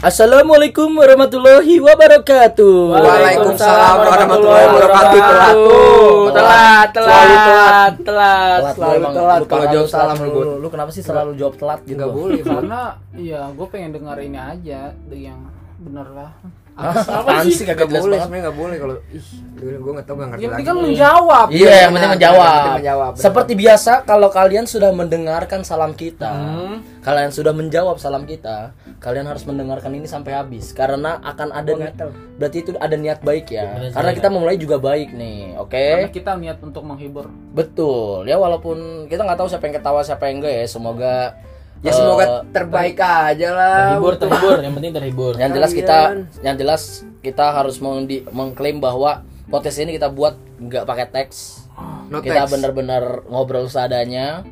Assalamualaikum warahmatullahi wabarakatuh. Waalaikumsalam warahmatullahi wabarakatuh. Telat, telat, Selalu telat. telat, Telat, selalu telat. lu Kalau jawab telat salam lu. Lu kenapa sih selalu jawab telat gitu? Enggak boleh. Karena iya, gue pengen dengar ini aja yang bener lah. Apaan sih kagak boleh, sebenarnya enggak boleh kalau ih, gue enggak tahu enggak ngerti Yang penting kan menjawab. Iya, yang penting benar, menjawab. menjawab. Seperti biasa kalau kalian sudah mendengarkan salam kita, Hmm. kalian sudah menjawab salam kita, kalian harus mendengarkan ini sampai habis karena akan ada berarti itu ada niat baik ya. Karena kita memulai juga baik nih, oke? Karena kita niat untuk menghibur. Betul. Ya walaupun kita nggak tahu siapa yang ketawa siapa yang enggak ya, semoga Ya eh, semoga terbaik aja lah. terhibur terhibur yang penting terhibur yang jelas kita Kalian. yang jelas kita harus mengdi- mengklaim bahwa podcast ini kita buat nggak pakai teks No kita text. bener-bener ngobrol seadanya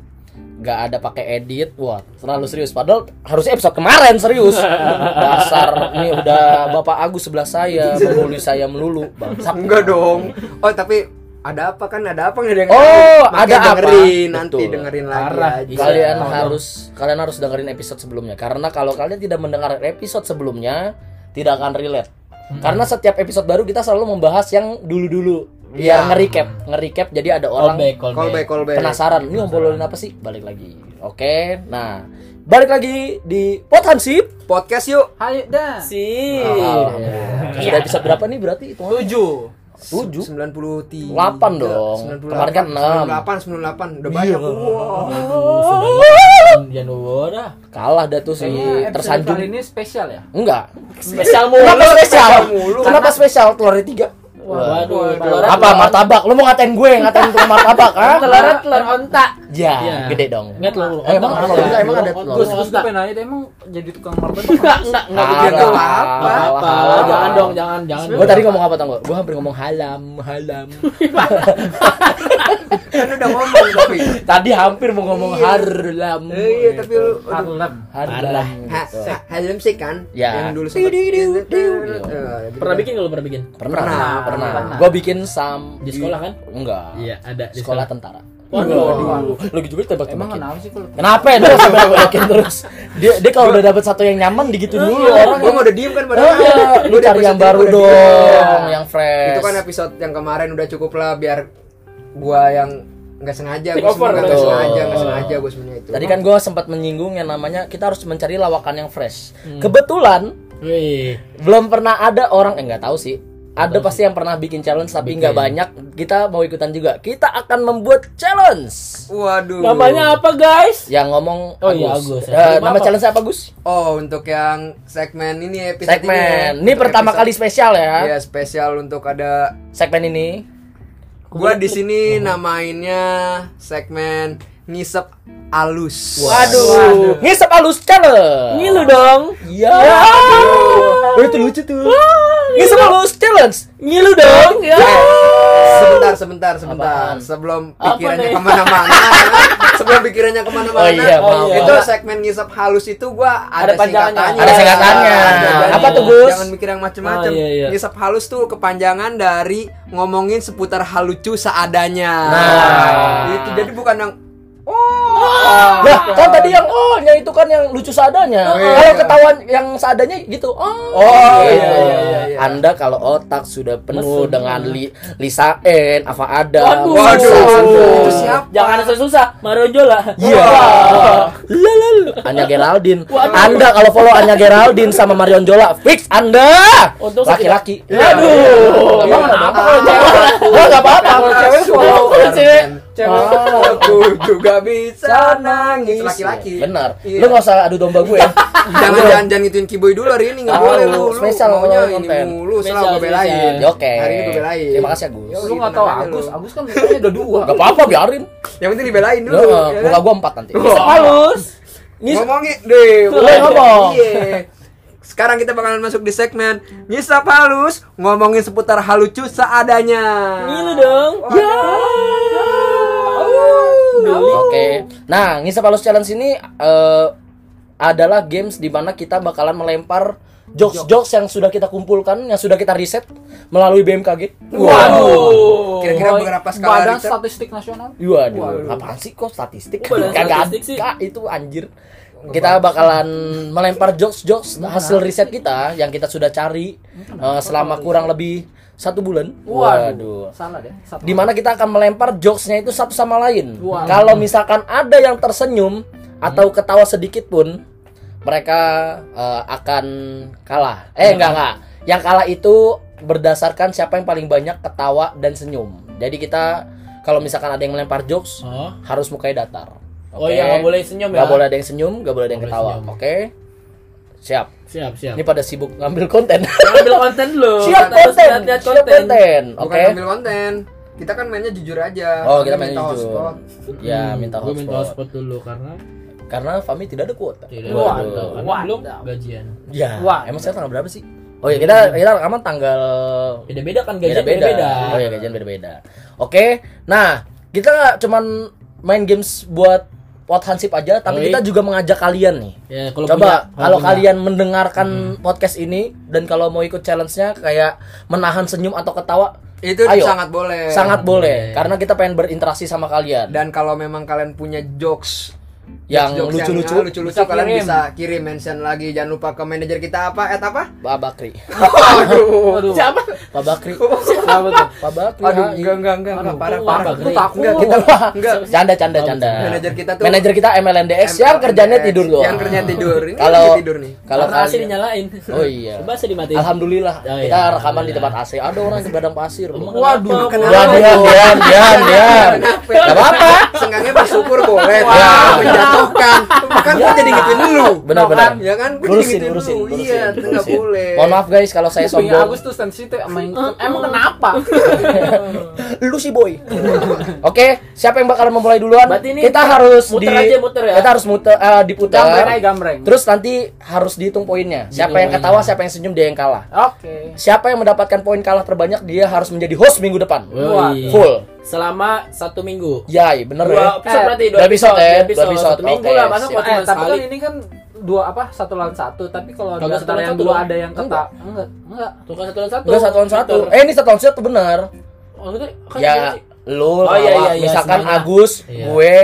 nggak ada pakai edit wah terlalu serius padahal harusnya episode kemarin serius dasar ini udah bapak Agus sebelah saya membuli saya melulu bangsat Enggak dong. Oh, tapi ada apa kan? Ada apa nggak ada yang Oh? Makanya ada apa? dengerin nanti Betul. dengerin lagi Parah. aja. kalian Iya. harus kalian harus dengerin episode sebelumnya karena kalau kalian tidak mendengar episode sebelumnya tidak akan relate karena setiap episode baru kita selalu membahas yang dulu-dulu biar Iya. nge-recap nge-recap jadi ada orang Call back, callback call back. penasaran ini ngobrolin apa sih balik lagi oke nah balik lagi di pot hansip Podcast yuk. Ayo dah. sih Alhamdulillah. sudah episode berapa nih berarti itu Tujuh. Tujuh? 93 Delapan dong. Kemarin kan enam. 98 98 udah banyak. Januari dah. Kalah dah tuh si Kayaknya tersanjung. kali ini spesial ya. enggak. Spesial Kenapa spesial? mulu. Kenapa spesial? Telurnya tiga? Waduh Waduh. Apa martabak? Lu mau ngatain gue ngatain telur martabak? ah? Telurnya telur onta. Ya, Iya. gede dong. Enggak telur Eh, emang enggak emang ada telur. Gus, Gus tuh pengen nanya deh emang jadi tukang martabak. enggak enggak enggak begitu apa kalah. jangan dong jangan jangan Gue tadi ngomong apa tau gak? Gue hampir ngomong halam, halam. kan udah ngomong tapi. tadi hampir mau ngomong harlam. Eh, iya tapi lu. Harlam. Ha, gitu. ha, Helm sih kan? Ya. Yang dulu sempat pernah bikin kalau pernah bikin Pernah, Pernah, pernah. pernah. Gue bikin sam di sekolah kan Enggak. iya ada di Sekolah sekolah tentara. waduh Lagi juga tembak Emang kenapa sih kalau Kenapa ya lewakin terus? Dia dia kalau udah dapet satu yang nyaman digitu dulu orang. Gua mau udah diem kan padahal. iya. lu cari yang baru dong, yang fresh. Itu kan episode yang kemarin udah cukup lah biar gua yang nggak sengaja, sebenarnya nggak betul. sengaja, nggak sengaja gua sebenarnya itu. Tadi kan gue sempat menyinggung yang namanya kita harus mencari lawakan yang fresh. Hmm. Kebetulan wih belum pernah ada orang eh nggak tahu sih. Ada pasti yang pernah bikin challenge tapi nggak banyak. Kita mau ikutan juga. Kita akan membuat challenge. Waduh. namanya apa guys Yang ngomong Oh iya, Agus. Eh, Nama nama apa? challenge apa Gus? Oh, untuk yang segmen ini episode Segmen. ini. Ini Untuk pertama episode- kali spesial ya. Iya, spesial untuk ada Segmen ini. gua di sini namainnya segmen ngisep alus. Waduh. Ngisep halus challenge. ngilu dong Iya. Oh, itu lucu tuh. Ngisep halus challenge. ngilu dong ya Sebentar, sebentar, sebentar. Apaan? Sebelum pikirannya ke mana-mana, sebelum pikirannya ke mana-mana, Oh iya, maaf, itu maaf. segmen ngisep halus itu gua Ada ada, panjangannya. singkatannya. Ada singkatannya. Apa tuh, Gus? Jangan mikir yang macem-macem. Oh, iya, iya. Ngisep halus tuh kepanjangan dari ngomongin seputar hal lucu seadanya. Nah. itu jadi bukan yang Lah, kan tadi yang oh-nya itu kan yang lucu seadanya. Oh, iya, Kalau iya. ketahuan yang seadanya gitu. Oh, Oh, gitu. iya, iya, iya. Anda kalau otak sudah penuh dengan li, Lisa N, apa ada. Waduh. Waduh, Waduh. itu siapa? jangan susah Mario Jola Iya. Anya Geraldine. Anda kalau follow Anya Geraldine sama Marion Jola, fix Anda Untuk laki-laki. Waduh. Emang kalau cewek? Gua enggak apa-apa. Kalau Cewek follow. Kalau cewek Cewek aku juga bisa nangis. Laki-laki. Benar. Iya. Lu enggak usah adu domba gue. jangan jangan jangan gituin Kiboy dulu hari ini nggak Tahu, boleh lu, lu spesial maunya ini konten. mulu selalu gue belain. Ya, Oke. hari ini gue belain Terima kasih Agus. Lu nggak tahu tenang aja Agus, lu. Agus kan udah dua. Gak apa-apa biarin. yang penting dibelain dulu Lu, ya kan? muka gua empat nanti. Oh. halus ngomongin deh ngomong. Iya. sekarang kita bakalan masuk di segmen ngisap halus ngomongin seputar hal lucu seadanya ngilu dong ya Oke. Nah, ngisap halus challenge ini eh adalah games di mana kita bakalan melempar jokes-jokes yang sudah kita kumpulkan, yang sudah kita riset melalui BMKG. Waduh. Kira-kira Boy, berapa skala Badan Richter? Statistik Nasional. Waduh, apaan sih kok statistik? Oh, Kagak statistik sih. ada itu anjir. Kita bakalan melempar jokes-jokes hasil riset kita yang kita sudah cari eh, selama kurang lebih satu bulan. Waduh. Salah deh. Satu. Di mana kita akan melempar jokesnya itu satu sama lain. Waduh. Kalau misalkan ada yang tersenyum atau ketawa sedikit pun, mereka eh, akan kalah. Eh enggak enggak. Yang kalah itu berdasarkan siapa yang paling banyak ketawa dan senyum. Jadi kita kalau misalkan ada yang melempar jokes Oh. harus mukanya datar. Oh Oke? iya, nggak boleh senyum ya. Nggak boleh ada yang senyum, nggak boleh ada yang ketawa. boleh senyum. Siap. Siap, siap. Ini pada sibuk ngambil konten. Ambil konten dulu. siap konten. lihat-lihat Siap konten. Bukan Oke. ambil konten. Kita kan mainnya jujur aja. Oh, kita main minta jujur. hotspot. Ya, minta Gue minta hotspot. hotspot dulu karena Karena Fami tidak ada kuota. tidak karena Waduh. belum gajian. Ya, Wah. emang saya tanggal berapa sih? Oh ya kita kita rekaman tanggal Beda-beda kan gajian beda-beda. Oh ya gajian beda-beda. Oke, nah kita cuman main games buat pot hansip aja, tapi Oi. kita juga mengajak kalian nih. Ya, kalau Coba punya- kalau punya- kalian mendengarkan podcast ini dan kalau mau ikut challenge-nya kayak menahan senyum atau ketawa, Itu Ayo. sangat boleh. sangat boleh. boleh karena kita pengen berinteraksi sama kalian. Dan kalau memang kalian punya jokes Yang lucu-lucu, lucu-lucu kalian kirim. bisa kirim mention lagi. Jangan lupa ke manajer kita apa? At apa? Pak Bakri. Aduh. Aduh. Siapa? Pak Bakri. Apa tuh? Pak Bakri. Aduh, hai. enggak enggak enggak, enggak parah parah. Pak Bakri. Takut. Enggak, kita enggak. canda canda canda. Manajer kita tuh Manajer kita MLNDS yang kerjanya tidur doang. Yang kerjanya tidur. Ini Kalau tidur nih. kalau AC kalian- dinyalain. Oh iya. Coba AC dimatiin. Alhamdulillah Oh, iya. kita rekaman di tempat AC. Ada orang di padang pasir. loh. Waduh, kenapa? Diam diam diam diam diam. Gak apa-apa. Senggangnya bersyukur boleh. Menjatuhkan. Kan gua jadi ngituin lu. Benar benar. Ya kan? Lurusin ngituin lurusin lu. lurusin. Iya, lurusin. boleh. Mohon maaf guys kalau saya sombong. Agus tuh sensitif emang, emang kenapa? Lu sih boy. Oke, siapa yang bakal memulai duluan? Kita harus muter di aja, muter ya? Kita harus muter eh, diputar. gambreng aja gambreng. Terus nanti harus dihitung poinnya. Siapa yang ketawa, siapa yang senyum dia yang kalah. Oke. Siapa yang mendapatkan poin kalah terbanyak dia harus menjadi host minggu depan. Full. Selama satu minggu. Yai, bener ya? Dua episode Eh, berarti dua episode, ya, dua dua episode. Satu minggu Oke, lah, masa buat Eh, tapi sekali. kan ini kan dua apa satu lawan satu tapi kalau Kagak satu yang satu dua ada yang keta enggak enggak Tukar satu lawan satu. Enggak satu lawan satu. Eh ini satu lawan satu bener. Oh, itu kan Ya lu Oh, iya, lawan. iya, iya, misalkan semuanya. Agus, Iya. gue,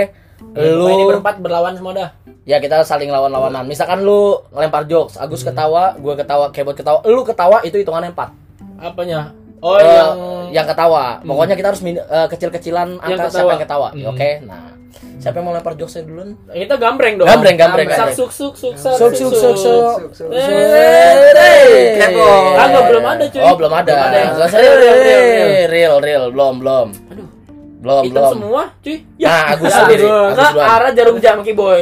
Ya, lu ini berempat berlawan semua dah. ya kita saling lawan-lawanan. Misalkan lu ngelempar jokes, Agus Hmm. ketawa, gue ketawa, keyboard ketawa, lu ketawa itu hitungannya empat. Apanya? Oh, Eh, yang yang ketawa. Pokoknya kita harus min- eh, kecil-kecilan Yang angka ketawa. siapa yang ketawa. Hmm. Oke, nah siapa yang mau lempar jokesnya duluan? kita gambreng dong. Gambreng, gambreng, suk suk suk Suk suk suk suk. Suk, suk. Kagak, belum ada, cuy. Oh, belum ada. Belum ada yang- Real, real, real, belum, belum. Aduh, Belum, hitam belum. semua, cuy. Nah, Agus Ya, sendiri. Agus. Agus Ke duluan. arah jarum jam Boy.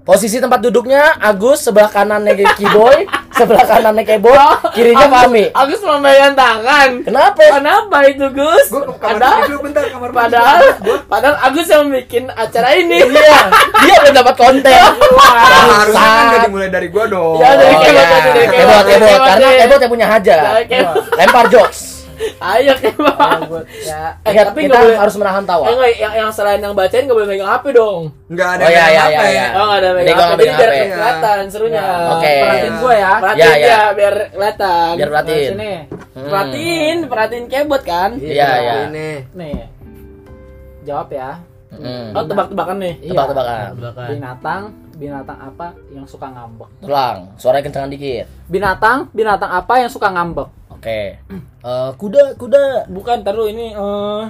Posisi tempat duduknya Agus sebelah kanannya Kiboy, sebelah kanannya Kebo, kirinya Fami. Agus lambaikan tangan. Kenapa? Kenapa itu, Gus? Gua ke kamar Padahal, mandi dulu bentar, kamar mandi. padahal, padahal Agus yang bikin acara ini. Iya, dia belum dapat konten. Nah, harusnya kan dimulai dari gua dong. Ya, dari Oh, Kebot iya. dari. Kebot, Karena yang punya hajat. Kebot. Lempar jokes. Ayo Kebot. ya Eh, tapi kita nggak boleh- harus menahan tawa. Eh, enggak, yang, yang selain yang bacain nggak boleh megang HP dong. Enggak ada Oh, iya, yang iya, apa iya, ya. iya. Oh, nggak ada megang HP. nggak Jadi biar kelihatan serunya. Oke. perhatiin gue ya Perhatiin Ya, biar kelihatan. Biar perhatiin. sini Hmm. Perhatiin, perhatiin kebot kan? Iya, iya. Ini. nih jawab ya Hmm. Oh, tebak-tebakan nih. Iya. Tebak-tebakan. Tebak-tebakan. binatang binatang apa yang suka ngambek Tulang, suaranya kencengan dikit. binatang binatang apa yang suka ngambek Oke. Eh, kuda, kuda. Bukan, taruh ini eh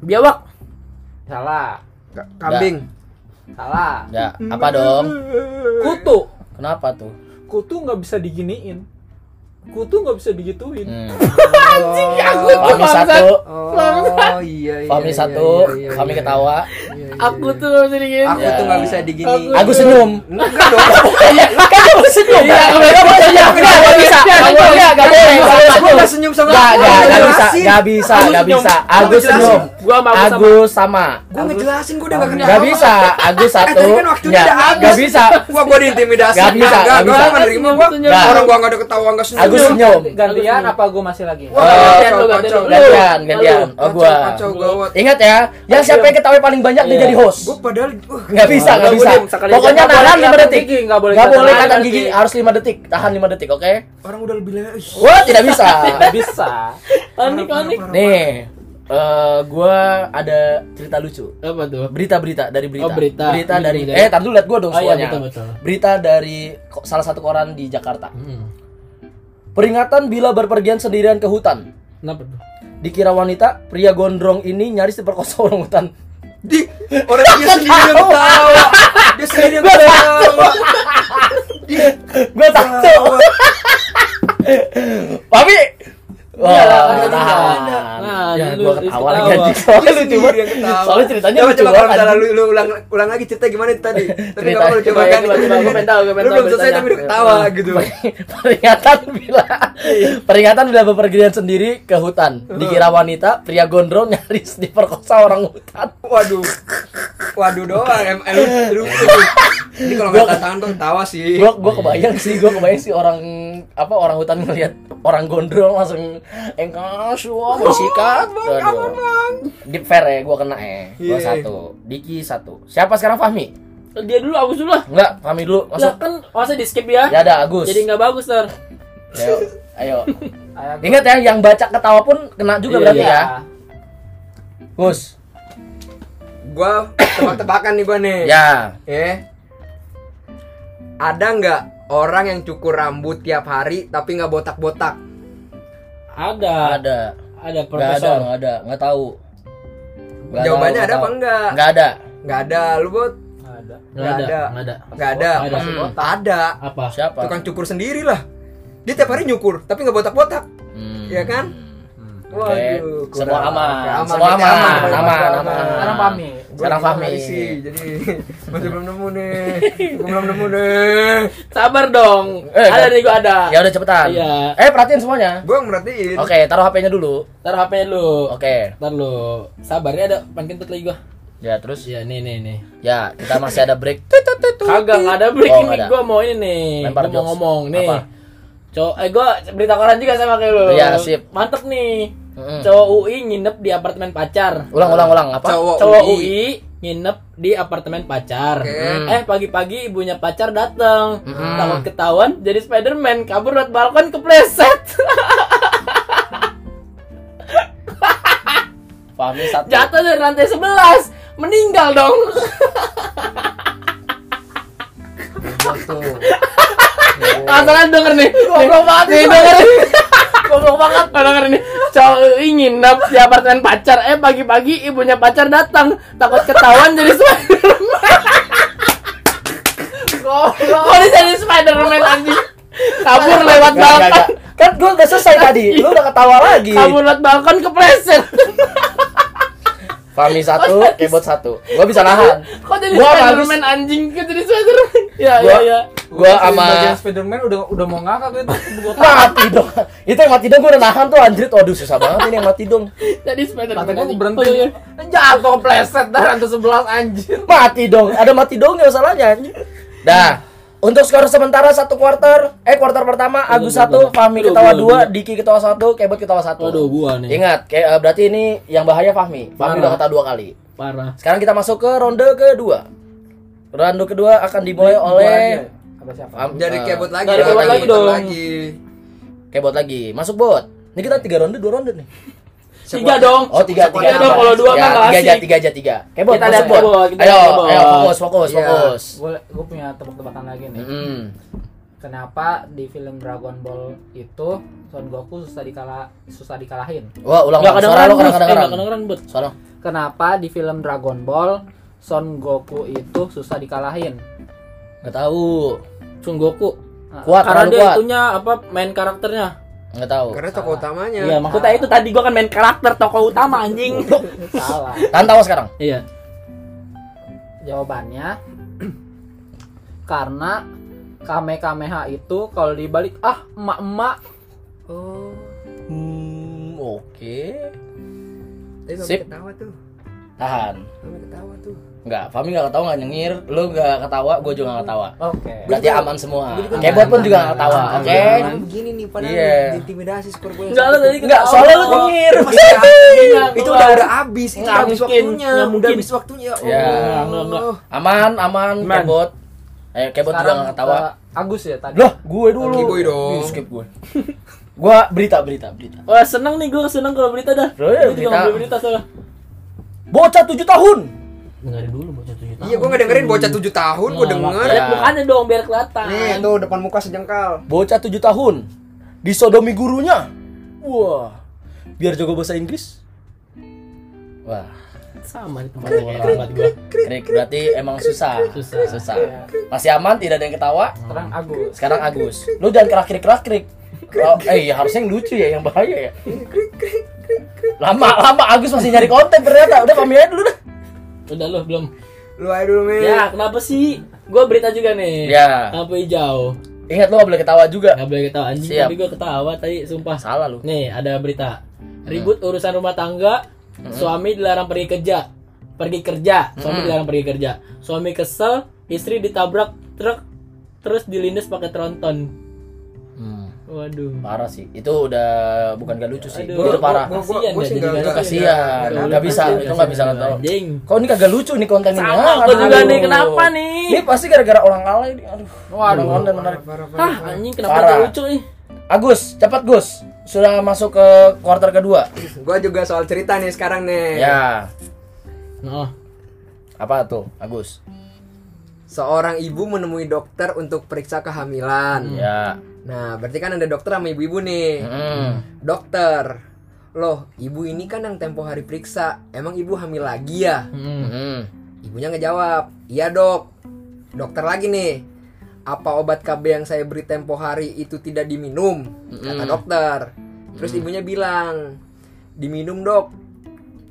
biawak. salah Ka- Kambing. salah Ya, apa dong? kutu Kenapa tuh? kutu nggak bisa diginiin kutu nggak bisa digituin Hmm. Anjing aku Fami satu, Oh iya iya. Fami iya, satu, iya, iya, Fami iya. ketawa. Iya, iya, Aku iya. tuh nggak bisa digini. Aku Ya. tuh nggak bisa digini. Aku- Agus senyum. Enggak dong. Kan kamu senyum. Iya, Kamu senyum. Enggak, enggak bisa. Boleh, enggak boleh. Aku senyum. nggak sama Gua enggak bisa, enggak bisa, senyum. bisa. Agus senyum. Agus sama. Gua ngejelasin gua udah nggak kenal. Enggak bisa. Agus satu. enggak bisa. Gua gua diintimidasi. Nggak bisa, nggak gua bisa. nggak. Nggak. Orang gua nggak ada ketawa nggak senyum. Agus senyum. gantian apa gue masih lagi gantian gantian. Oh gawat. Ingat ya, yang siapa yang ketawa paling banyak dia jadi host. Gue padahal Nggak bisa, Nggak nggak bisa. Pokoknya nggak nahan 5 kelihatan detik. nggak boleh Nggak boleh kelihatan kelihatan detik. gigi, harus 5 detik. Tahan 5 detik, oke? orang udah lebih lewat. Wah, tidak bisa. Nggak bisa. Panik, panik. Nih, eh gua ada cerita lucu. Apa tuh? Berita-berita dari berita. Oh, berita. Berita dari berita. Eh, tar dulu lihat gua dong Oh, iya, betul, betul. Berita dari salah satu koran di Jakarta. Hmm. Peringatan bila berpergian sendirian ke hutan. Kenapa tuh? Dikira wanita, pria gondrong ini nyaris diperkosa orang hutan. Di orang dia sendiri yang ketawa. Dia sendiri yang ketawa. Dia Gua takut. ketawa. Papi. Wah, tahan. kan Nah, ya, lu gua harus ketawa ketawa. lagi anjing. Dia Soalnya lucu banget. ceritanya coba, lucu coba banget. misalnya lu, lu ulang ulang lagi cerita gimana tadi. Tapi enggak lu coba Coba ya, kan. coba, coba. Gua pengen tahu, gua pengen Lu belum selesai tapi udah ketawa gitu. peringatan bila peringatan bila bepergian sendiri ke hutan dikira wanita pria gondrong nyaris diperkosa orang hutan Waduh. Waduh doang. Em, lu, lu, lu. Ini kalau nggak tantangan tuh ketawa sih. gua gua kebayang sih gua kebayang sih orang apa orang hutan melihat orang gondrong langsung engkas wah mau sikat Aduh. Deep fair ya gua kena eh gua Iya. satu Diki satu siapa sekarang Fahmi Dia dulu, Agus dulu lah. enggak Fahmi dulu Lah masuk kan masa di skip ya? ya ada Agus Jadi nggak bagus, Ter. ayo ayo Ayo, ingat ya yang baca ketawa pun kena juga Iya, berarti iya. ya Gus Gua tebak-tebakan nih gua nih. ya Eh. Ada nggak orang yang cukur rambut tiap hari tapi nggak botak-botak? Ada. ada Ada Nggak ada, profesor. nggak ada, nggak tahu. Nggak Jawabannya tahu, ada apa enggak? Nggak ada. Nggak ada, lu bot? Ada. Nggak ada. Nggak ada. Nggak ada. Ada. Hmm. Ada. Apa? Siapa? Tukang cukur sendiri lah. Dia tiap hari nyukur tapi nggak botak-botak. Hmm. Iya kan? Waduh, Semua kurang. aman. Oke, Semua berarti aman. aman, Aman, aman. aman. Sekarang Fahmi. Sekarang Fahmi. sih, jadi masih belum nemu nih. Gua belum nemu nih. Sabar dong. Eh, ada nih gua ada. Ya udah cepetan. Iya. Eh perhatiin semuanya. Gua merhatiin. Oke, taruh HP-nya dulu. Taruh HP dulu. Oke. Ntar lu. Sabar ya ada pan kentut lagi gua. Ya terus Iya, nih nih nih. ya kita masih ada break. Kagak nggak ada break Oh, ini gua mau ini nih. Lempar gua mau ngomong nih. Apa? Cowok, eh gua berita koran juga sama kayak lu. Iya, sip. Mantep nih. Mm-mm. Cowok UI nginep di apartemen pacar. Ulang ulang ulang apa? Cowok Cowok UI. UI nginep di apartemen pacar. Oke. Eh pagi-pagi ibunya pacar datang. Mm. Takut ketahuan jadi Spiderman kabur lewat balkon kepleset. Fahmi satu. Jatuh dari lantai 11. Meninggal dong. Tuh. Masalah denger nih. Goblok banget nih denger. Goblok banget. Denger nih. Cowok UI nginep di apartemen pacar. Eh pagi-pagi ibunya pacar datang. Takut ketahuan jadi Spiderman. Goblok. Kok jadi Spiderman anjing? Kabur lewat balkon. Kan gue udah selesai tadi. Lu udah ketawa lagi. Kabur lewat balkon kepleset. Fahmi satu, keyboard satu. Gua bisa nahan. Kok jadi Spiderman anjing? Kok jadi Spiderman? Ya ya ya. Gua sama Spiderman udah udah mau ngakak gitu. Gua mati dong. Itu yang mati dong gue udah nahan tuh anjir. Waduh susah banget ini yang mati dong. Jadi Spiderman. Kata gua berhenti. Oh, iya. Jatuh pleset dah lantai 11 anjir. Mati dong. Ada mati dong ya masalahnya. anjir. Dah. Untuk skor sementara satu quarter, eh quarter pertama Agus gua, satu, gua. Fahmi Aduh, ketawa gua, dua, gua. Diki ketawa satu, Kebot ketawa satu. Waduh, gua nih. Ingat, kayak eh, berarti ini yang bahaya Fahmi. Fahmi udah ketawa dua kali. Parah. Sekarang kita masuk ke ronde kedua. Ronde kedua akan dimulai oleh Apa siapa? Fahmi- Jadi eh, kebot lagi. Dari kebot lagi dong. lagi. Kebot lagi. Masuk bot. Ini kita tiga ronde, dua ronde nih. Tiga dong. Oh tiga tiga Tiga dong, kalau dua ya, mah nggak tiga aja asik. tiga aja tiga. Kebot Kita masuk bot. Ayo ayo fokus fokus Iya. fokus. Gue punya tebak-tebakan lagi nih. Mm. Kenapa di film Dragon Ball itu Son Goku susah dikalah susah dikalahin? Wah ulang Enggak ulang. suara kedengeran, kadang Eh, kadang nggak kedengeran, Bud. Suara. Kenapa di film Dragon Ball Son Goku itu susah dikalahin? Nggak tahu. Son Goku. Kuat Karena dia kuat. itunya apa main karakternya. Nggak tahu. Karena tokoh utamanya. Iya, maksudnya itu tadi gua kan main karakter tokoh utama anjing. Salah. Tahan tawa sekarang. Iya. Jawabannya karena Kamehameha itu kalau dibalik ah emak-emak Oh. Hmm, oke. Tapi Fahmi Sip. ketawa tuh. Tahan. Ketawa tuh. Enggak, Fami enggak ketawa enggak nyengir, lu enggak ketawa, gue juga enggak ketawa. Oke. Berarti aman semua. Kebot pun juga enggak ketawa, oke? nah, begini nih padahal Iya. intimidasi skor gue. Enggak lu tadi Enggak, soalnya lu nyengir. Ada- Iya, itu udah udah habis, itu habis waktunya, udah habis waktunya. Oh. Ya. Enggak, enggak. Aman, aman, Aman. Kebot. Eh, Kebot juga enggak ketawa. ke Agus ya tadi. Loh, gue dulu. Oke, gue dong. Skip gue. Gua berita, berita, berita. Wah seneng nih gue seneng kalau berita dah. Ya, juga berita. berita soalnya. Bocah 7 tahun. Dengerin dulu bocah tujuh tahun. Iya, gue nggak dengerin bocah 7 tahun, gue Nah, denger. Lihat mukanya dong biar kelihatan. Nih, tuh depan muka sejengkal. Bocah 7 tahun. Disodomi gurunya. Wah. Biar jago bahasa Inggris. Wah. Sama nih tempatnya kayak tempat gue. Krik berarti emang susah. Susah. Susah. Masih aman, tidak ada yang ketawa. Sekarang Agus. Sekarang Agus. Lu jangan kerak-krik kerak-krik. Oh, eh ya harusnya yang lucu ya, yang bahaya ya. Lama, lama Agus masih nyari konten ternyata. Udah kami aja dulu dah. Udah lu belum. Lu aja dulu, Mi. Ya kenapa sih? Gue berita juga nih. Ya. Lampu hijau. Ingat lu gak boleh ketawa juga. Gak boleh ketawa anjing Siap. tadi gue ketawa tadi sumpah. Salah lu. Nih ada berita. Ribut urusan rumah tangga. Suami dilarang pergi kerja. Pergi kerja. Suami dilarang pergi kerja. Suami kesel. Istri ditabrak truk. Terus dilindas pakai tronton. Waduh. parah sih. Itu udah bukan gak lucu sih. Aduh. Itu parah. Gua- gua- gua dah sih jadi nggak- Itu kasihan. nggak- Nggak bisa, nggak- itu nggak bisa nonton. Anjing. Kok ini kagak lucu nih kontennya? Sama, gua juga nih, kenapa nih? Ini pasti gara-gara orang alay nih. Aduh. Waduh. konten menarik. Hah parah. anjing kenapa gak lucu nih? Agus, cepat Gus. Sudah masuk ke kuarter kedua. Gua juga soal cerita nih sekarang nih. Ya. Nah, Apa tuh, Agus? Seorang ibu menemui dokter untuk periksa kehamilan. Ya. Nah, berarti kan ada dokter sama ibu-ibu nih. Hmm. Dokter. Loh, ibu ini kan yang tempo hari periksa. Emang ibu hamil lagi ya? hmm. Hmm. Ibunya ngejawab, "Iya, Dok." Dokter lagi nih. Apa obat KB yang saya beri tempo hari itu tidak diminum? Kata dokter. Terus ibunya bilang, "Diminum, Dok."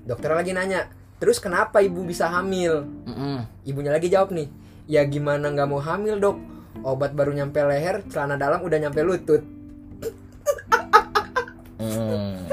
Dokter lagi nanya, "Terus kenapa ibu bisa hamil?" Hmm. Ibunya lagi jawab nih, "Ya gimana nggak mau hamil, Dok? Obat baru nyampe leher, celana dalam udah nyampe lutut." Hmm.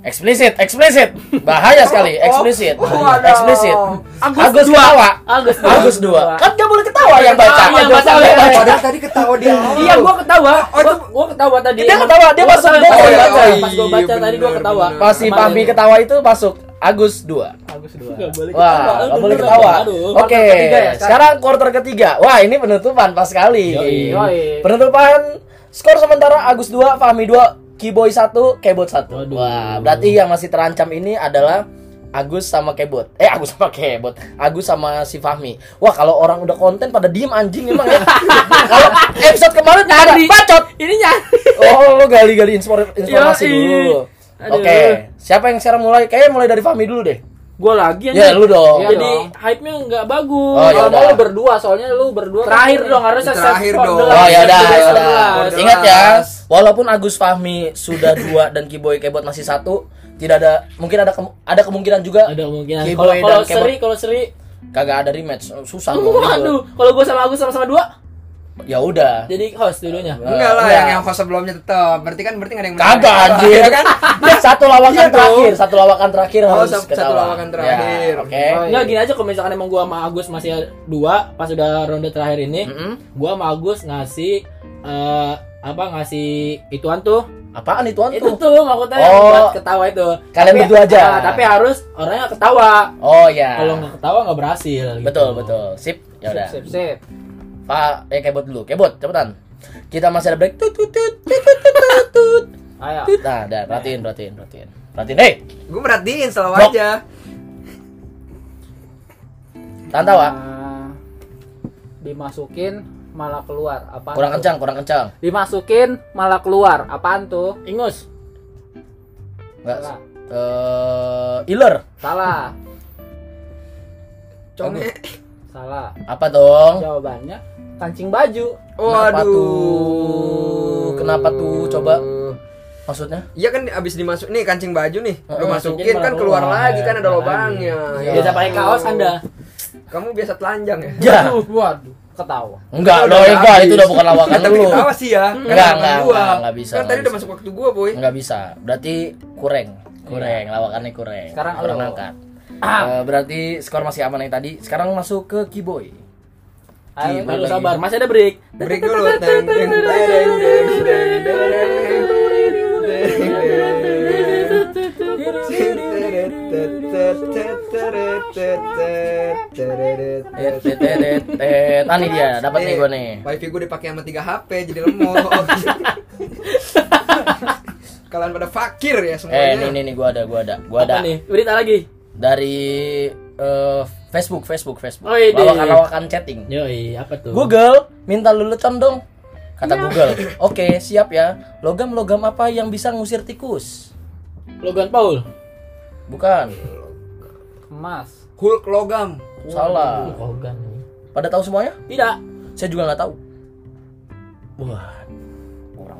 Eksplisit, eksplisit. Bahaya sekali, eksplisit. oh, waduh. Eksplisit. Agus Agus dua. ketawa. Agus dua. Agus dua. Kan gak boleh ketawa yang baca. Yang baca. Yang baca. Padahal tadi ketawa di awal. Iya, gua ketawa. Oh, Gua, itu- gua ketawa tadi. Dia ketawa, dia masuk gol. pas gua Oh, baca. iya, Pas gua baca tadi gua ketawa. Pas si. Pambi ketawa itu masuk Agus 2. Agus dua. Nggak boleh Wah, ketawa. gak Aduh, boleh ketawa. Oke, ketiga ya, sekarang quarter ketiga. Wah, ini penutupan pas sekali. Yoi. Yoi. Penutupan skor sementara Agus 2, Fahmi 2, Kiboy 1, Kebot 1. Waduh. Wah, berarti yang masih terancam ini adalah Agus sama Kebot. Eh, Agus sama Kebot. Agus sama si Fahmi. Wah, kalau orang udah konten pada diem anjing emang ya. kalau episode kemarin Nyari. bacot. Ini nyari. Oh, lu gali-gali informasi Yoi. dulu. Oke, siapa yang sekarang mulai? Kayaknya mulai dari Fahmi dulu deh. Gua lagi Ya, lu dong. Iya Jadi dong. hype-nya nggak bagus. Oh, ya Kalau lu berdua, soalnya lu berdua. kan Terakhir ini. dong harusnya Terakhir dong. Oh ya udah, ya udah. Ingat ya, walaupun Agus Fahmi sudah dua dan Kiboy Kebot masih satu, tidak ada mungkin ada kem- ada kemungkinan juga Ada kemungkinan. Kalau seri, kalau seri. kagak ada rematch. Susah. Waduh, kalau gua sama Agus sama-sama dua, Ya udah. jadi host dulunya. Enggak lah, Enggak. yang yang host sebelumnya tetap. Berarti kan berarti nggak ada yang menang. Kagak anjir. Iya kan? satu lawakan Iya terakhir, satu lawakan terakhir Oh, harus satu- satu ketawa. lawakan terakhir. Ya, Oke. Oh, iya. Enggak gini aja kalau misalkan emang gua sama Agus masih dua pas udah ronde terakhir ini, Mm-mm. gua sama Agus ngasih eh apa ngasih ituan tuh Apaan itu itu antum? tuh maksudnya yang Oh. buat ketawa itu Kalian Tapi- berdua aja. ah, tapi harus orangnya ketawa Oh ya. kalau nggak ketawa nggak berhasil gitu. Betul, betul. Sip. Ya udah. Sip, sip. Pak, eh Kebot dulu. Kebot, cepetan. Kita masih ada break. Tut tut tut tut tut tut tut. Ayo. Tut. Nah, dah, perhatiin, perhatiin, perhatiin. Perhatiin, hei. Gue merhatiin selalu Dok. aja. Tahan tawa. Nah, dimasukin malah keluar. Apaan Kurang tuh? kencang, kurang kencang. Dimasukin malah keluar. Apaan tuh? ingus Enggak. Salah. Eh, iler. Salah. Conge. Salah. Apa dong? Jawabannya kancing baju. Kenapa Waduh. tuh? Kenapa tuh? Coba. Maksudnya? Iya kan abis dimasuk nih kancing baju nih. Lu masukin kan keluar keluar. lagi kan ada lubangnya. lagi. Ya. biasa pakai kaos anda Kamu biasa telanjang ya? Ya. Aduh, waduh, ketawa. Enggak, Udah loh, enggak, habis. itu udah bukan lawakan Kan tapi lu. ketawa sih ya. Kan Enggak, enggak, enggak, enggak bisa, Kan tadi udah masuk waktu gua, boy. Enggak bisa. Berarti kurang. Kurang, lawakannya kurang. Sekarang kurang lo. angkat. Eh, berarti skor masih aman yang tadi. Sekarang masuk ke Kiboy. Ayo, sabar, masih ada break. Break dulu. Eh. Ah, nih dia, dapat nih gue nih. Wifi gue dipakai sama 3 HP jadi lemot. Kalian pada fakir ya Eh, semuanya. nih nih nih gua ada, gua ada. Gua Apa ada nih? Berita lagi. Dari eh, Facebook, Facebook, Facebook. Oh, ide. Lawakan-lawakan chatting. Yoi, apa tuh? Google, minta lelucon dong. Kata Google. Oke, siap ya. Logam-logam apa yang bisa ngusir tikus? Logan Paul. Bukan. Emas. Hulk logam. Salah. Logan. Pada tahu semuanya? Tidak. Saya juga nggak tahu. Wah,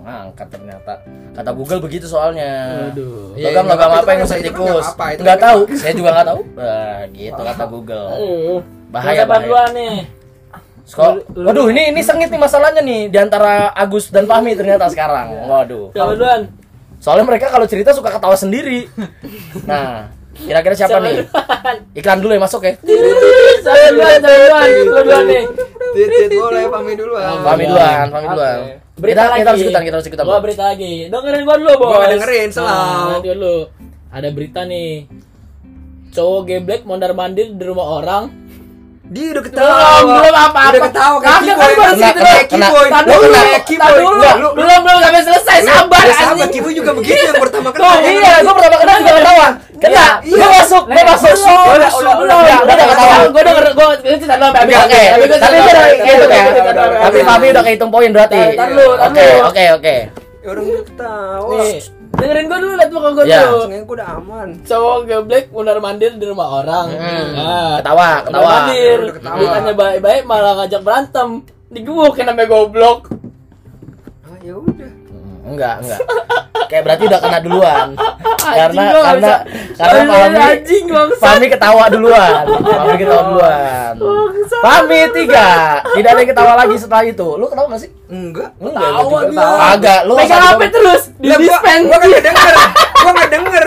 orang angkat ternyata. Kata Google begitu soalnya. Aduh. Iya, Logam nggak logam apa-apa, apa yang ngusir kan nggak tikus? Nggak kan tahu. Saya juga nggak tahu. Nah, gitu kata Google. Bahaya, bahaya. duluan nih. Waduh, ini ini sengit nih masalahnya nih di antara Agus dan Fahmi ternyata sekarang. Waduh. Siapa duluan? Soalnya mereka kalau cerita suka ketawa sendiri. Nah, kira-kira siapa nih? Iklan dulu ya masuk ya. Siapa duluan? Siapa duluan? Lu duluan nih. Titit boleh pamit duluan. Fahmi duluan, Fahmi duluan. Berita Kita, lagi. kita harus ikutan, kita harus ikutan. Gua berita lagi. Dengerin gua dulu, Bos. Gua dengerin, selalu. Nah, dulu. Ada berita nih. Cowok geblek mondar mandir di rumah orang. Dia udah ketawa. Belum, belum apa-apa. Udah ketawa kayak Kiboy. kan baru segitu kena, kena. Lu dulu, Kiboy. dulu. Belum, belum sampai selesai. Sabar, anjing. Kiboy juga begitu yang pertama Tuh, kena. iya, gua pertama kena juga ketawa. Kena, Iya. gua masuk, gua masuk. Belum, Gua udah, udah, udah ketawa. Gua denger, gua itu dulu sampai Oke, habis. oke. Tapi gua udah dulu, kehitung ya. Tapi Fahmi udah kehitung poin berarti. Oke, oke, oke. Ya orang ketawa. Dengerin gua dulu, lihat muka gua Ya. dulu. Sengaja gua udah aman. Cowok geblek mondar mandir di rumah orang. Hmm. Nah, Ketawa, ketawa. mandir. Ditanya baik-baik malah ngajak berantem. Digebukin sampai goblok. Ah, ya udah. Enggak, enggak. Kayak berarti udah kena duluan. karena Anjing, nggak karena bisa. karena Anjing, Fahmi anjing. Fahmi ketawa duluan. Fahmi ketawa duluan. Fahmi tiga. Tidak ada yang ketawa lagi setelah itu. Lu ketawa gak sih? Enggak. Enggak, Tawa dia. ketawa. Agak, lu Pegang HP terus di gua, dispen. gua nggak denger. Gua nggak denger.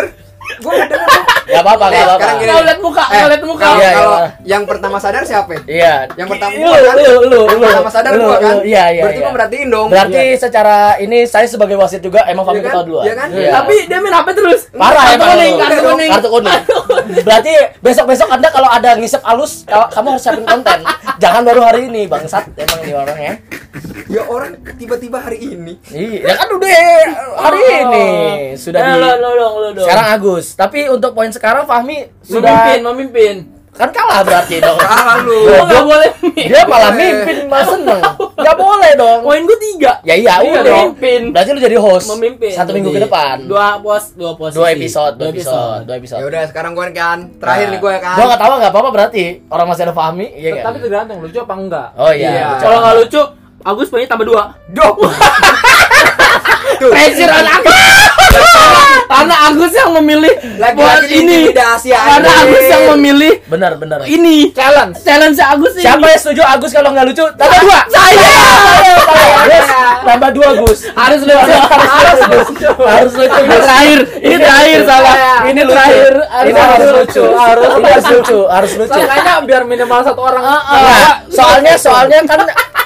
Gua nggak denger. Gak apa-apa, gak Eh, apa-apa. sekarang gini. Lihat muka, Eh, lihat muka. Kalau Iya, kalau iya. yang pertama sadar siapa? Iya. Yang pertama Lu, gua kan? lu, lu, Yang lu. pertama sadar Lu, gua kan? lu. Iya, iya. Berarti iya. gua merhatiin dong. Berarti Iya. secara ini saya sebagai wasit juga emang Iya kan? ketawa duluan. Iya kan? Tapi dia main HP terus. Parah kartu emang kuning, lu. kartu kuning. Kartu kuning. Berarti besok-besok Anda kalau ada ngisep alus, kalau kamu harus siapin konten. Jangan baru hari ini, bangsat emang ini orang ya. Ya orang tiba-tiba hari ini. Iya, ya kan udah hari ini sudah Eh, di lu, lu dong, lu dong. sekarang Agus. Tapi untuk poin sekarang Fahmi sudah memimpin, memimpin. kan kalah berarti dong. Kalah lu. Gua nggak boleh. Dia malah mimpin mas seneng. Gak boleh dong. Poin gua tiga. Ya iya Iya, udah. memimpin. Berarti lu jadi host. Memimpin. Satu minggu ke depan. Dua pos, dua posisi. Dua episode, dua episode, dua episode. Ya udah sekarang gua kan terakhir nih gua ya kan. Gua nggak tahu nggak apa-apa berarti orang masih ada Fahmi, iya? Tapi tergantung lucu apa enggak. Oh iya. Iya. Kalau nggak lucu, Agus poinnya tambah dua. Dok. Tuh. Pressure on Agus. Karena Agus yang memilih buat Lagi-lagi ini. Karena. Agus yang memilih Benar, benar. ini challenge. Challenge Agus ini. Siapa yang setuju Agus kalau nggak lucu? Tambah dua. Saya. Tambah dua Gus. Harus lucu. Harus lucu. Harus lucu Ini Gus. terakhir. Ini terakhir salah. Ini terakhir. Ini harus lucu. Harus ini harus lucu. Harus lucu. Makanya biar minimal satu orang. Soalnya soalnya kan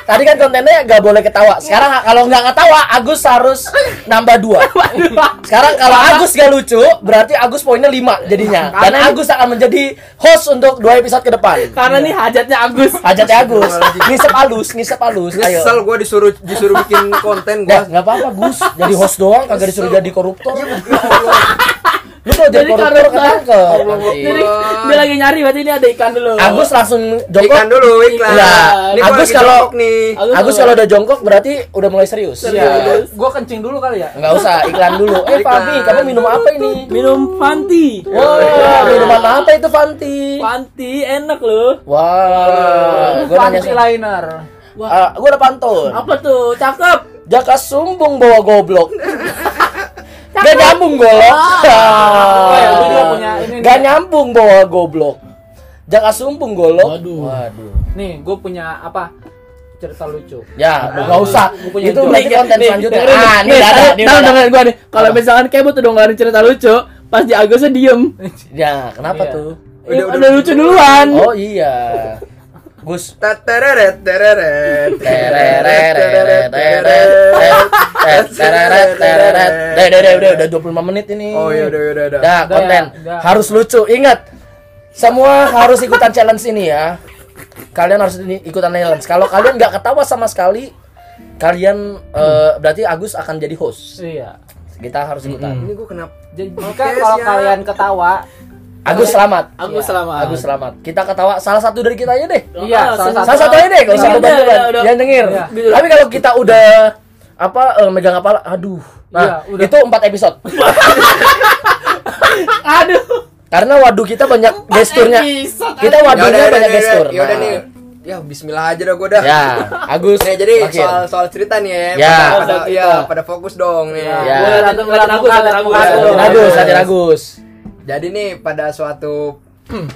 tadi kan kontennya nggak boleh ketawa. Sekarang kalau nggak ketawa, Agus harus nambah dua. Sekarang kalau Agus gak lucu, berarti Agus poinnya 5 jadinya. Dan Agus akan menjadi host untuk dua episode ke depan. Karena nih hajatnya Agus. Hajatnya Agus. Ngisep halus, ngisep halus. Nyesel gua disuruh disuruh bikin konten gua. nggak apa-apa Gus. Jadi host doang, kagak disuruh jadi koruptor. Lu kalau jadi koruptor ketangkep. Jadi dia lagi nyari berarti ini ada iklan dulu. Agus langsung jongkok. Iklan dulu iklan. Iya. Ini Agus kalau- nih. Agus kalau udah jongkok berarti udah mulai serius. Serius. Iya. Gua kencing dulu kali ya. Nggak usah, iklan dulu. Eh. Fabi, kamu minum apa ini? minum Fanti. Wah, minuman apa itu Fanti? Fanti enak loh. Wah, gua nanya Panty liner. Ah, gua udah pantun. Apa tuh? Cakep. Jaka sumbung bawa goblok. Gak nyambung golok. Oh ya, gua juga punya ini nih. Gak nyambung bawa goblok. Jaka sumbung golok. Waduh. Waduh. Nih, gue punya apa? Cerita lucu. Ya, nggak usah. Gua punya Itu berarti konten selanjutnya. Ah, ini nih, udah ada, tahu- dengerin gua nih. Kalau misalkan kayak butuh dengerin cerita lucu, pas di Agusnya diem. Ya, kenapa Iya. tuh? Udah, udah lucu duluan. Oh iya. Gus. Tereret, Tereret, tereret, tereret, tereret, tereret, tereret. Udah, udah, udah, udah, udah 25 menit ini. Oh iya udah udah udah. Dah, Udah konten. ya, udah. Harus lucu. Ingat, semua harus ikutan challenge ini ya. Kalian harus ini- ikutan challenge. Kalau kalian nggak ketawa sama sekali, kalian eh, berarti Agus akan jadi host. Iya. Kita harus ikutan. Ini gua kenapa? Jadi jika kalau siap. kalian ketawa, Agus selamat. Aku Iya. selamat. Agus selamat. Kita ketawa salah satu dari kita aja deh. Iya, salah satu. Salah satu aja deh, gak usah Iya, beban udah, udah. Yang denger. Iya. Tapi kalau kita udah apa eh, megang kepala, aduh. Nah, Iya, udah. itu empat episode. Aduh. Karena waduh kita banyak gesturnya. episode, Kita waduhnya banyak gestur. Ya udah Nah. nih. Ya bismillah aja dah gua dah. Ya, Agus. Nih jadi makin. soal soal cerita nih ya. Ya. Pada, pada, Soal ya, pada fokus dong nih. Ya. Boleh datang ngeliatin Agus, Agus. Agus, Agus. Jadi nih pada suatu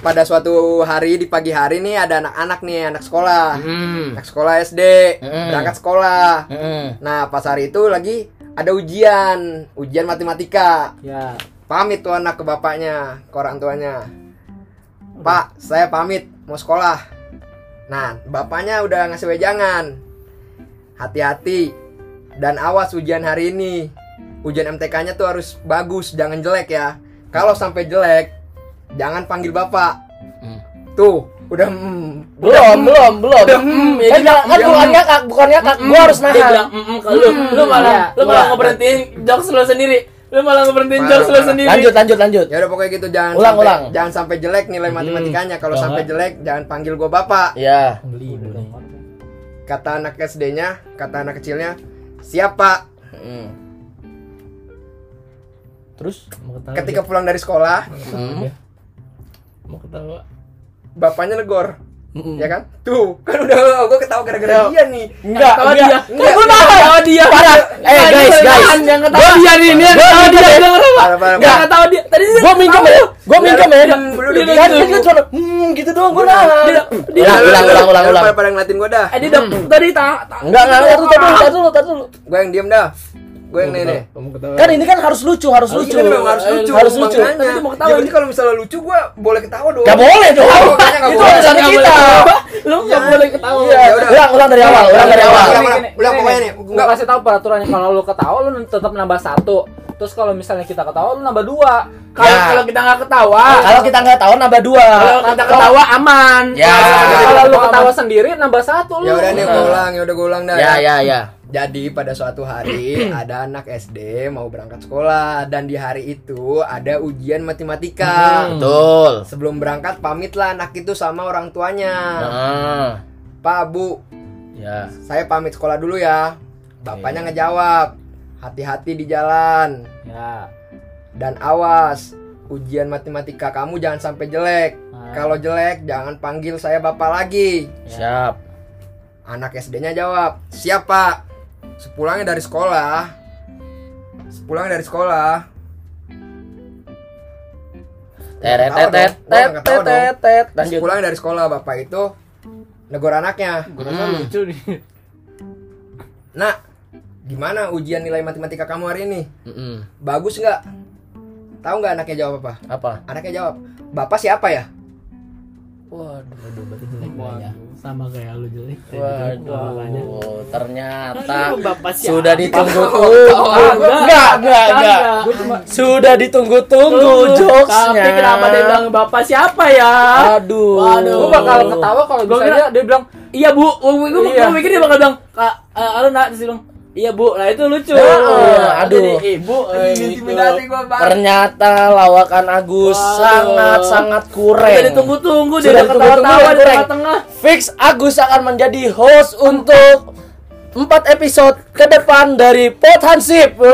pada suatu hari di pagi hari nih ada anak-anak nih anak sekolah. Hmm. Anak sekolah SD Mm. berangkat sekolah. Mm-mm. Nah pas hari itu lagi ada ujian ujian matematika. ya Pamit tuh anak ke bapaknya, ke orang tuanya. Pak, saya pamit mau sekolah. Nah, bapaknya udah ngasih wejangan. Hati-hati dan awas ujian hari ini. Ujian MTK-nya tuh harus bagus, jangan jelek ya. Kalau sampai jelek, jangan panggil bapak. Hmm. Tuh, udah mm, Belum, belum, belum. mm, ya Kan dia kan bilang, bukan ngakak, bukan ngakak. Gua harus Dia nahan. bilang, "Mm-mm," ke lu, lu malah Iya, lu malah iya. ngeberhentiin jokes lu sendiri. Lu malah ngeberhentiin jokes lu sendiri. Lanjut, lanjut, lanjut. Ya udah pokoknya gitu jangan Ulang, sampai, ulang. jangan sampai jelek nilai matematikanya. Kalau Jangan. sampai jelek jangan panggil gua bapak. Ya. Kata anak SD-nya, kata anak kecilnya, "Siap, Pak." Mm. Terus? Ketika pulang dari sekolah, Hmm. mau ketawa. bapaknya negor. Mm-mm. Ya kan? Tuh, kan udah gua ketawa gara-gara dia nih. Enggak, Ketawa enggak. dia. Enggak. Gua nahan. Ketawa dia. Parah. Eh, guys, guys. Ketawa dia nih, ini ketawa dia. ya. Parah. ketawa dia. Tadi dia Gua minjem ya. Gua minjem ya. Kan cuma hmm gitu doang gua nahan. Dia- dia- Ulang, ulang, ulang, ulang, ulang. Pada, pada ngeliatin gua dah. Eh dia udah tadi tak Enggak, enggak, enggak, tar dulu. Gua yang diem dah. Gua yang nih nih. Kamu ketawa. Kan ini kan harus lucu, harus lucu. Ini memang harus lucu. Harus lucu. Tadi dia mau ketawa. Berarti kalau misalnya lucu gua boleh ketawa dong. Gak boleh dong. Itu urusan kita. boleh ketawa. Lu enggak boleh ketawa. Iya, Ya ulang, ulang dari awal, ulang dari awal. Ulang, pokoknya nih. Gua Enggak. kasih tahu peraturannya kalau lu ketawa lu tetap nambah satu. Terus kalau misalnya kita ketawa lu nambah dua. Kalau Ya. kalau kita nggak ketawa, Kalau kita nggak tahu nambah dua. kalau kita ketawa aman. Ya. Kalau lu ketawa sendiri nambah satu lu. Ya udah nih gua ulang, ya udah gua ulang dah. Ya, ya, ya. Jadi pada suatu hari ada anak SD mau berangkat sekolah dan di hari itu ada ujian matematika. Hmm. Betul. Sebelum berangkat pamitlah anak itu sama orang tuanya. Nah, Pak, Bu, ya. saya pamit sekolah dulu ya. Bapaknya ngejawab, hati-hati di jalan Ya. dan awas. Ujian matematika kamu jangan sampai jelek. Nah. Kalau jelek jangan panggil saya bapak lagi. Siap. Anak SD-nya jawab, siap pak. Sepulangnya dari sekolah, sepulangnya dari sekolah, Teret, tet, tet, tet. Lanjut. sepulangnya dari sekolah bapak itu negor anaknya. Rasa Hmm. lucu nih. Nak, gimana ujian nilai matematika kamu hari ini? Mm-mm. Bagus nggak? Tahu nggak anaknya jawab apa? Apa? Anaknya jawab, bapak siapa ya? Waduh. Waduh. Sama kayak lu jelek. Waduh, ternyata Aduh, Bapak siapa? sudah ditunggu-tunggu. enggak. Enggak, enggak, Sudah ditunggu-tunggu jokesnya. Tapi kenapa dia bilang bapak siapa ya? Aduh. Waduh. gua bakal ketawa kalau kira- dia, bilang Iya bu, gue gue Iya. mikir dia bakal bilang kak, uh, halo nak, terus dia bilang iya bu, nah itu lucu. Nah, Iya, aduh. Jadi, ibu, eh, gitu. Intimidasi gua banget. Ternyata lawakan Agus Waduh. sangat-sangat Udah kurang. ditunggu-tunggu dia Sudah udah ditunggu-tunggu, ketawa-tawa di tengah-tengah. Fix Agus akan menjadi host untuk 4 episode ke depan dari Pot Hansip. Wey.